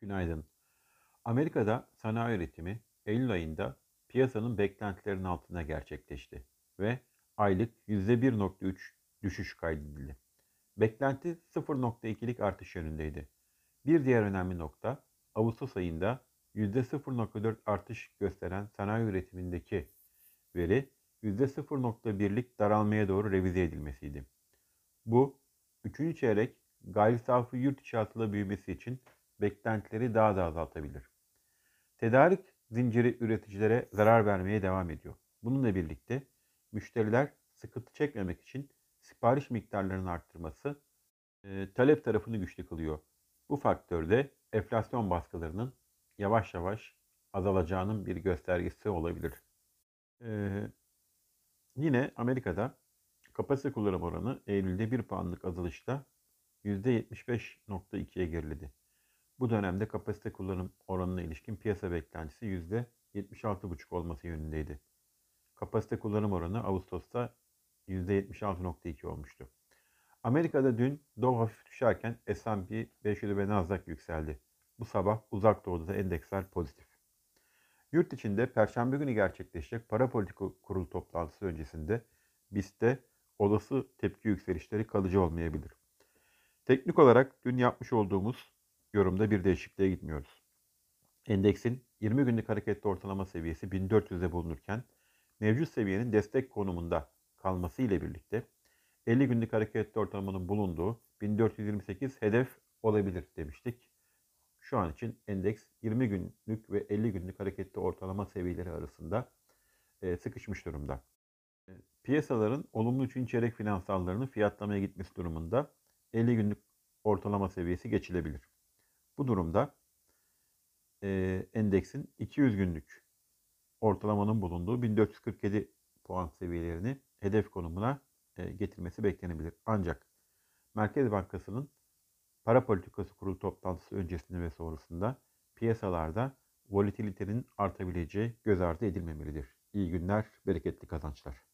Günaydın. Amerika'da sanayi üretimi Eylül ayında piyasanın beklentilerinin altında gerçekleşti ve aylık %1.3 düşüş kaydedildi. Beklenti 0.2'lik artış yönündeydi. Bir diğer önemli nokta Ağustos ayında %0.4 artış gösteren sanayi üretimindeki veri %0.1'lik daralmaya doğru revize edilmesiydi. Bu, üçüncü çeyrek gayri safi yurt içi hasıla büyümesi için beklentileri daha da azaltabilir. Tedarik zinciri üreticilere zarar vermeye devam ediyor. Bununla birlikte müşteriler sıkıntı çekmemek için sipariş miktarlarının arttırması e, talep tarafını güçlü kılıyor. Bu faktör de enflasyon baskılarının yavaş yavaş azalacağının bir göstergesi olabilir. Ee, yine Amerika'da kapasite kullanım oranı Eylül'de 1 puanlık azalışla %75.2'ye geriledi. Bu dönemde kapasite kullanım oranına ilişkin piyasa beklentisi %76,5 olması yönündeydi. Kapasite kullanım oranı Ağustos'ta %76,2 olmuştu. Amerika'da dün Dow hafif düşerken S&P 500 ve Nasdaq yükseldi. Bu sabah uzak doğuda da endeksler pozitif. Yurt içinde Perşembe günü gerçekleşecek para politika kurulu toplantısı öncesinde BIST'te olası tepki yükselişleri kalıcı olmayabilir. Teknik olarak dün yapmış olduğumuz yorumda bir değişikliğe gitmiyoruz. Endeksin 20 günlük hareketli ortalama seviyesi 1400'de bulunurken mevcut seviyenin destek konumunda kalması ile birlikte 50 günlük hareketli ortalamanın bulunduğu 1428 hedef olabilir demiştik. Şu an için endeks 20 günlük ve 50 günlük hareketli ortalama seviyeleri arasında e, sıkışmış durumda. E, piyasaların olumlu için çeyrek finansallarının fiyatlamaya gitmesi durumunda 50 günlük ortalama seviyesi geçilebilir. Bu durumda e, endeksin 200 günlük ortalamanın bulunduğu 1447 puan seviyelerini hedef konumuna e, getirmesi beklenebilir. Ancak Merkez Bankası'nın para politikası kurulu toplantısı öncesinde ve sonrasında piyasalarda volatilitenin artabileceği göz ardı edilmemelidir. İyi günler, bereketli kazançlar.